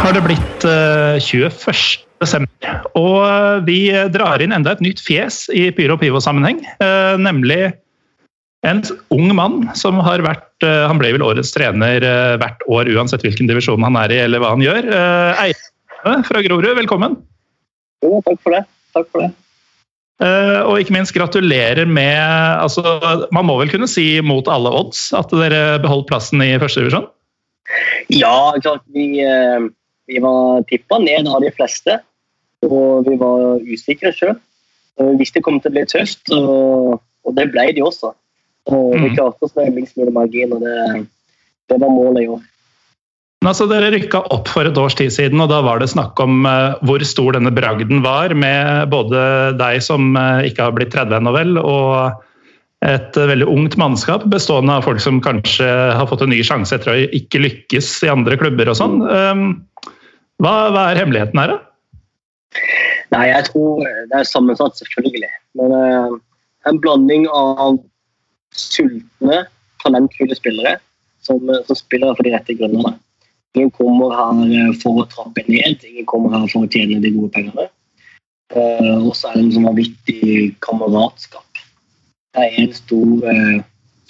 Har det blitt eh, 21. desember, og eh, vi drar inn enda et nytt fjes i Pyro Pivo-sammenheng. eh, Nemlig en ung mann som har vært eh, Han ble vel årets trener eh, hvert år, uansett hvilken divisjon han er i eller hva han gjør. Eh, Eirik fra Grorud, velkommen. Jo, takk for det. Takk for det. Uh, Og ikke minst gratulerer med altså, Man må vel kunne si mot alle odds at dere beholdt plassen i første divisjon? Ja, klart vi, eh, vi var tippa ned av de fleste. Og vi var usikre sjøl. Vi visste det kom til å bli tøft, og, og det ble det også. Og vi Mhm. klarte oss med minst mulig margin, og det, det var målet i år. Altså, Dere rykka opp for et års tid siden, og da var det snakk om uh, hvor stor denne bragden var, med både deg som uh, ikke har blitt 30 ennå vel, og et uh, veldig ungt mannskap bestående av folk som kanskje har fått en ny sjanse etter å ikke lykkes i andre klubber og sånn. Um, hva, hva er hemmeligheten her, da? Nei, jeg tror det er sammensatt, selvfølgelig. Men uh, en blanding av sultne, talentfulle spillere som, som spiller for de rette grunnene. Ingen kommer her eh, for å trappe ned, ingen kommer her for å tjene de gode pengene. Uh, og så er det en sånn vanvittig kameratskap. Det er en stor uh,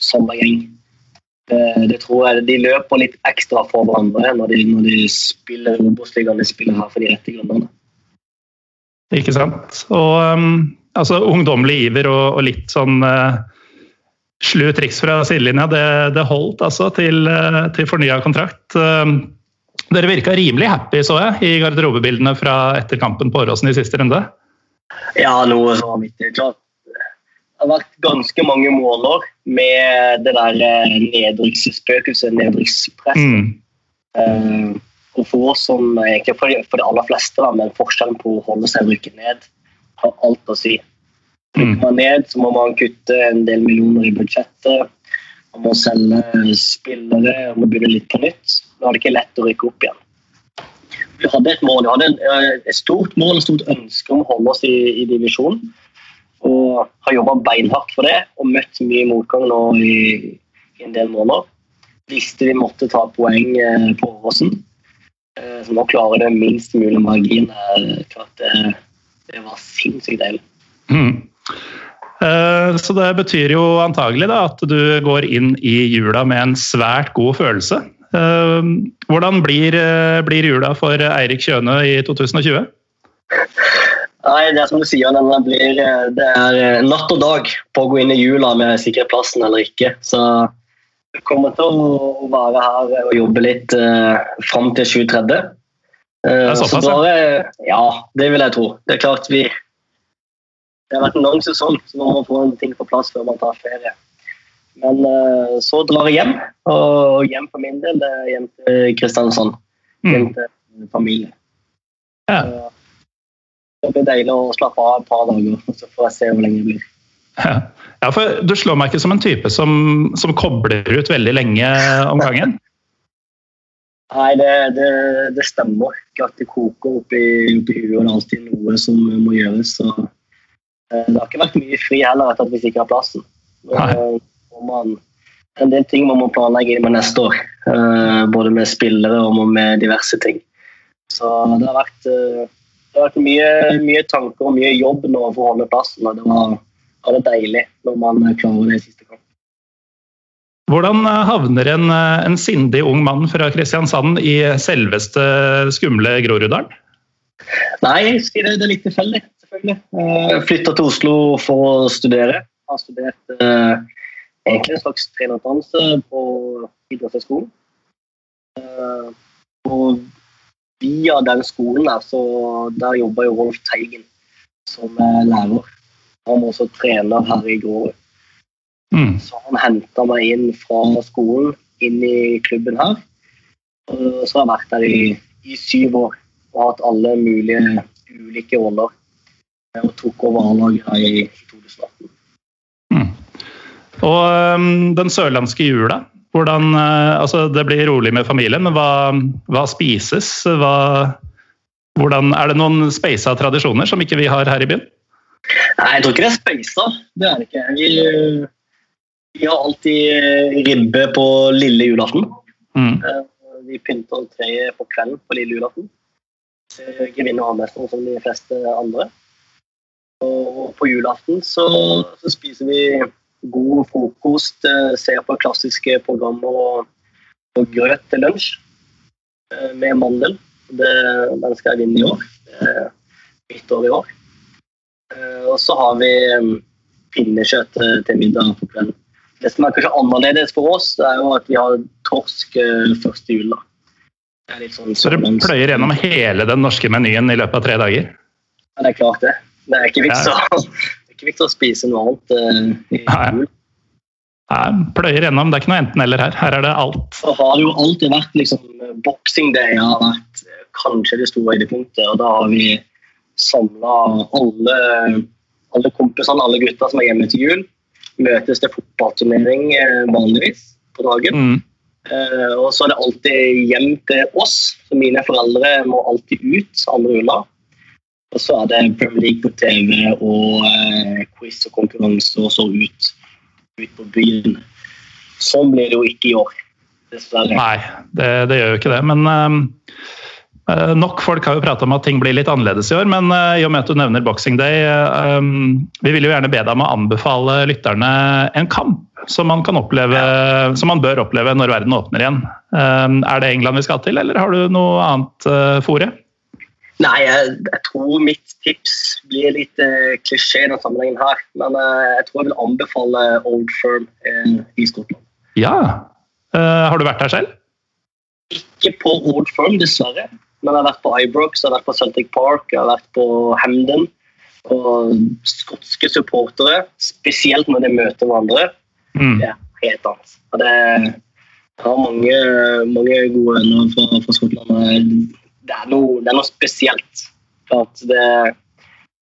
sommergjeng. Det, det tror jeg De løper litt ekstra for hverandre når de, når de spiller Obos-ligaen. De spiller her for de rette grunnene. Ikke sant? Og um, altså, ungdommelig iver og, og litt sånn uh, slu triks fra sidelinja, det, det holdt altså til, uh, til fornya kontrakt. Uh, dere virka rimelig happy, så jeg, i garderobebildene fra etter kampen på Åråsen i siste runde. Ja, noe så vanvittig. Klart. Det har vært ganske mange måneder med det der eh, nedrykksspøkelset, nedrykkspress. Mm. Uh, og for oss som egentlig for de, for de aller fleste, da, men forskjellen på å holde seg rykket ned har alt å si. Rykker Mm. man ned, så må man kutte en del millioner i budsjettet. Man må selge spillere, man må begynne litt på nytt. Da er det ikke lett å rykke opp igjen. Vi hadde et mål, vi hadde en, eh, et stort mål, et stort ønske om å holde oss i, i divisjonen. Og har jobba beinhardt for det og møtt mye motgang nå i, i en del måneder. Visste vi måtte ta poeng eh, på Åråsen. Eh, Så nå klarer det minst mulig margin. klart Det, det var sinnssykt deilig. Mm. Så det betyr jo antagelig da, at du går inn i jula med en svært god følelse. Hvordan blir, blir jula for Eirik Kjøne i 2020? Nei, det er som du sier, blir, eh, det er eh, natt og dag på å gå inn i jula med sikre plassen eller ikke. Så jeg kommer til å være her og jobbe litt uh, fram til 20.30. Uh, er såpass, så bare, ja, det vil jeg tro. Det er klart vi Det har vært en lang sesong, så man må få en ting på plass før man tar ferie. Men eh, så drar jeg hjem, og hjem for min del det er hjem til Kristiansand. Hjem Mm. til familie. Ja. Det blir deilig å slappe av et par dager, så får jeg se hvor lenge det blir. Ja, for Du slår meg ikke som en type som, som kobler ut veldig lenge om gangen. Nei, det, det, det stemmer ikke at det koker oppi, oppi huet. og Det er alltid noe som må gjøres. Så, eh, det har ikke vært mye fri heller etter at vi sikra plassen. Må man, en del ting man må planlegge inn med neste år. eh, både med spillere og med diverse ting. Så det har vært, eh, det har vært mye, mye tanker og mye jobb nå for å holde plassen. og Det var, var det deilig når man klarer det i siste kamp. Hvordan eh, havner en, eh, en sindig ung mann fra Kristiansand i selveste skumle Groruddalen? Nei, jeg det, er litt tilfeldig. selvfølgelig. Eh, Jeg flytta til Oslo for å studere. har studert eh, egentlig en slags trenerutdannelse på idrettshøyskolen. Eh, og via den skolen der, så der jobber jo Rolf Teigen som er lærer. Han var også trener her i Grorud. Mm. Så han henta meg inn fra skolen inn i klubben her. Og så har jeg vært der i, i syv år og hatt alle mulige ulike roller. Og tok over A-laget her i 2018. Og um, den sørlandske jula, hvordan øh, Altså, det blir rolig med familien, men hva, hva spises? Hva, hvordan, er det noen speisa tradisjoner som ikke vi har her i byen? Nei, jeg tror ikke det er speisa. Det er det ikke. Vi, vi har alltid ribbe på lille julaften. Mm. Eh, Vi pynter treet på kvelden på lille julaften. Eh, Grevinne og hovmesteren som de fleste andre. Og på julaften så, så spiser vi god frokost, eh, ser på klassiske programmer og, og grøt til lunsj eh, med mandel. Det, den skal jeg vinne i år. Mitt år i år. Eh, Og så har vi eh, pinnekjøtt eh, til middag på kvelden. Det som er kanskje annerledes for oss, er jo at vi har torsk eh, første jul. da. Sånn Så dere pløyer gjennom hele den norske menyen i løpet av tre dager? Ja, det er klart det. Det er ikke vits, å, det er ikke å spise noe annet eh, i jul. Nei, pløyer gjennom. Det er ikke noe enten-eller her. Her er det alt. Så har det jo alltid vært liksom Boxing Day har vært eh, kanskje det store høydepunktet. Og da har vi samla alle, alle kompisene, alle gutta som er hjemme til jul. Møtes til fotballturnering eh, vanligvis på dagen. Mm. Uh, og så er det alltid hjem til oss. Så mine foreldre må alltid ut andre jula. Og så er det Premier League på TV og eh, quiz og konkurranse, og så ut, ut på byen. Sånn blir det jo ikke i år, dessverre. Nei, det, det gjør jo ikke det. Men øhm, øh, nok folk har jo prata om at ting blir litt annerledes i år. Men eh, i og med at du nevner Boxing Day, øh, vi vil jo gjerne be deg om å anbefale lytterne en kamp som man, kan oppleve, som man bør oppleve når verden åpner igjen. Er det England vi skal til, eller har du noe annet uh, fore? Nei, jeg, jeg tror mitt tips blir litt eh, klisjé i denne sammenhengen her. Men eh, jeg tror jeg vil anbefale Old Firm eh, i Skottland. Ja. Uh, har du vært der selv? Ikke på Old Firm, dessverre. Men jeg har vært på Ibrox, jeg har vært på Celtic Park, jeg har vært på Hamden. Og skotske supportere, spesielt når de møter hverandre, Mm. det er helt annet. Og det, jeg har mange, mange gode venner fra, fra Skottland. Det er, noe, det er noe spesielt. At det,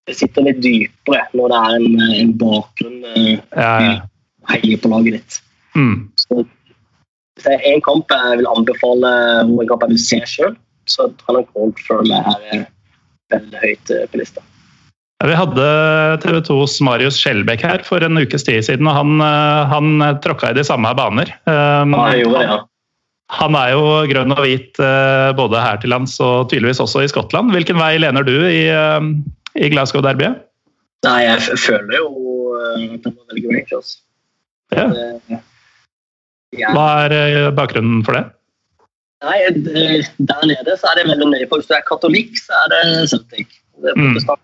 det sitter litt dypere når det er en, en bakgrunn eh, Ja, ja. heier på laget ditt. Mm. Så hvis det er en kamp jeg vil anbefale, hvor en kamp jeg vil se sjøl, så tror jeg nok Old Firm er eh, veldig høyt eh, på lista. Vi hadde TV 2s Marius Skjelbæk her for en ukes tid siden, og han, øh, han tråkka i de samme baner. Um, Ja, jeg gjorde det, ja. Han er jo grønn og hvit eh, både her til lands og tydeligvis også i Skottland. Hvilken vei lener du i, eh, i Glasgow-derbyet? Nei, jeg føler jo eh, at jeg må velge Rangers. Ja. Det- Ja. Hva er bakgrunnen for det? Nei, der nede så er det veldig nøye på. Hvis du er katolikk, så er det Celtic. Det er Mm. protestant,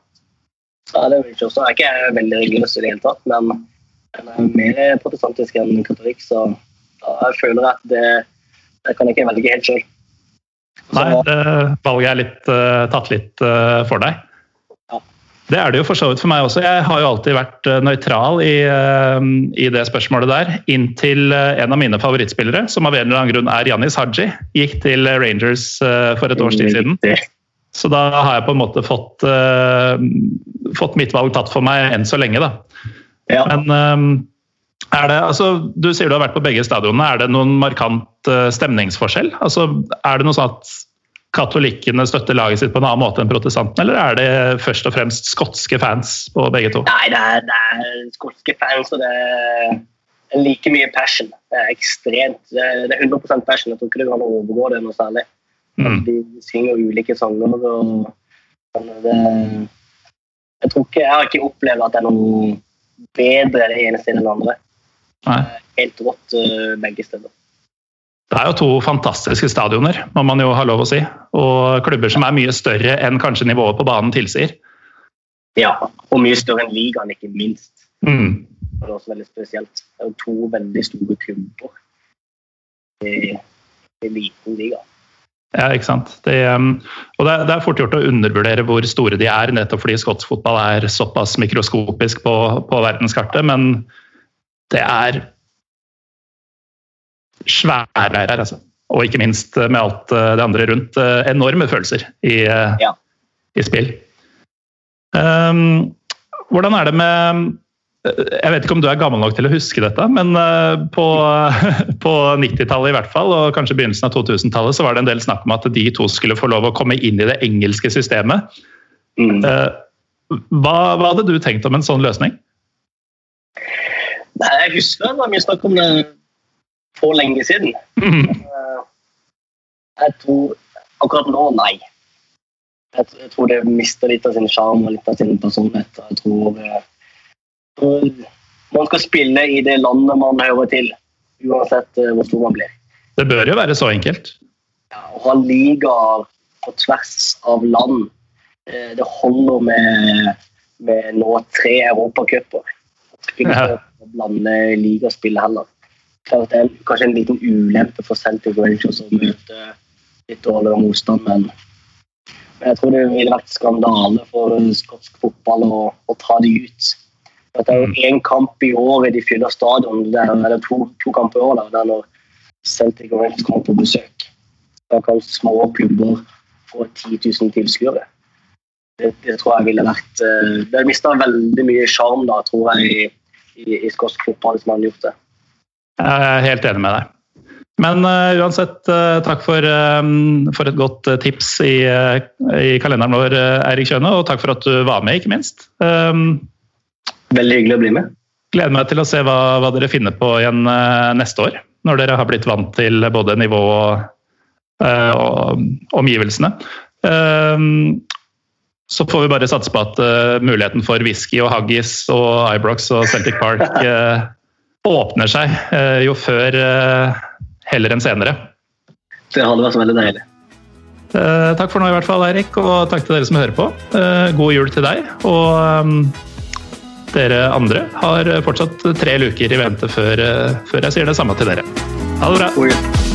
så er det Rangers. Så er ikke jeg veldig religiøs i det hele tatt, men jeg er mer protestantisk enn katolikk, så ja, jeg føler at det, det kan jeg ikke velge helt sjøl. Nei, valget er litt, eh, tatt litt eh, for deg. Ja. Det er det jo for så vidt for meg også. Jeg har jo alltid vært eh, nøytral i, i det spørsmålet der. Inntil en av mine favorittspillere, som av en eller annen grunn er Janis Haji, gikk til Rangers for et års tid siden. Så da har jeg på en måte fått, fått mitt valg tatt for meg enn så lenge, da. Ja. Men eh, er det, altså, du sier du har vært på begge stadionene. Er det noen markant eh, stemningsforskjell? Altså, er det noe sånn at katolikkene støtter laget sitt på en annen måte enn protestantene, eller er det først og fremst skotske fans på begge to? Nei, det er, det er skotske fans, og det er like mye passion. Det er ekstremt. Det er, er 100% passion. Jeg tror ikke det kan overgå det noe særlig. Mm. De synger ulike sanger og det, Jeg tror ikke, jeg har ikke opplevd at det er noe bedre det ene stedet enn det andre. Nei. Helt rått eh, begge steder. Det er jo to fantastiske stadioner, må man jo ha lov å si. Og klubber som er mye større enn kanskje nivået på banen tilsier. Ja, og mye større enn ligaen, ikke minst. Mm. det er også veldig spesielt. Det er jo to veldig store klubber i, i liten liga. Ja, ikke sant. Det, um, og det er, fort gjort å undervurdere hvor store de er, nettopp fordi skotsk fotball er såpass mikroskopisk på, på verdenskartet. Men det er svære her, altså. Og ikke minst med alt uh, det andre rundt. Uh, enorme følelser i, ja. i spill. Um, hvordan er det med jeg vet ikke om du er gammel nok til å huske dette, men eh, på, på 90-tallet i hvert fall, og kanskje begynnelsen av 2000-tallet, så var det en del snakk om at de to skulle få lov å komme inn i det engelske systemet. Mm. Uh, hva, hva, hadde du tenkt om en sånn løsning? Nei, Jeg husker det var mye snakk om det for lenge siden. Mm. Jeg tror akkurat nå, nei. Jeg, tror det mister litt av sin sjarm og litt av sin personlighet. Jeg tror man skal spille i det landet man hører til, uansett eh, hvor stor man blir. Det bør jo være så enkelt? Ja, Å ha ligaer på tvers av land eh, Det holder med, med nå tre europacuper. Blande ligaspill heller. Klart det er kanskje en liten ulempe for Celtic Rangers å møte litt dårligere motstand, men jeg tror det ville vært skandale for skotsk fotball å, å ta de ut. Det er jo én kamp i året de fyller stadion, eller to, to kamper i året. Det er når Celtic og Rangers kommer på besøk. Da kan små klubber få 10 000 tilskuere. Det, det, tror jeg ville vært eh, Det mista veldig mye sjarm, tror jeg, i, i, skotsk fotball hvis man har gjort det. Jeg er helt enig med deg. Men uh, uansett, uh, takk for, um, for, et godt uh, tips i, i kalenderen vår, Eirik Kjøne. Og takk for at du var med, ikke minst. Um, Veldig hyggelig å bli med. Gleder meg til å se hva, hva dere finner på igjen uh, neste år. Når dere har blitt vant til både nivå og, uh, omgivelsene. Uh, så får vi bare satse på at muligheten for whisky og haggis og Ibrox og Celtic Park åpner seg jo før heller enn senere. Det hadde vært veldig deilig. takk for nå i hvert fall, Eirik, og takk til dere som hører på. god jul til deg. og um, dere andre har fortsatt tre luker i vente før, før jeg sier det samme til dere. Ha det bra.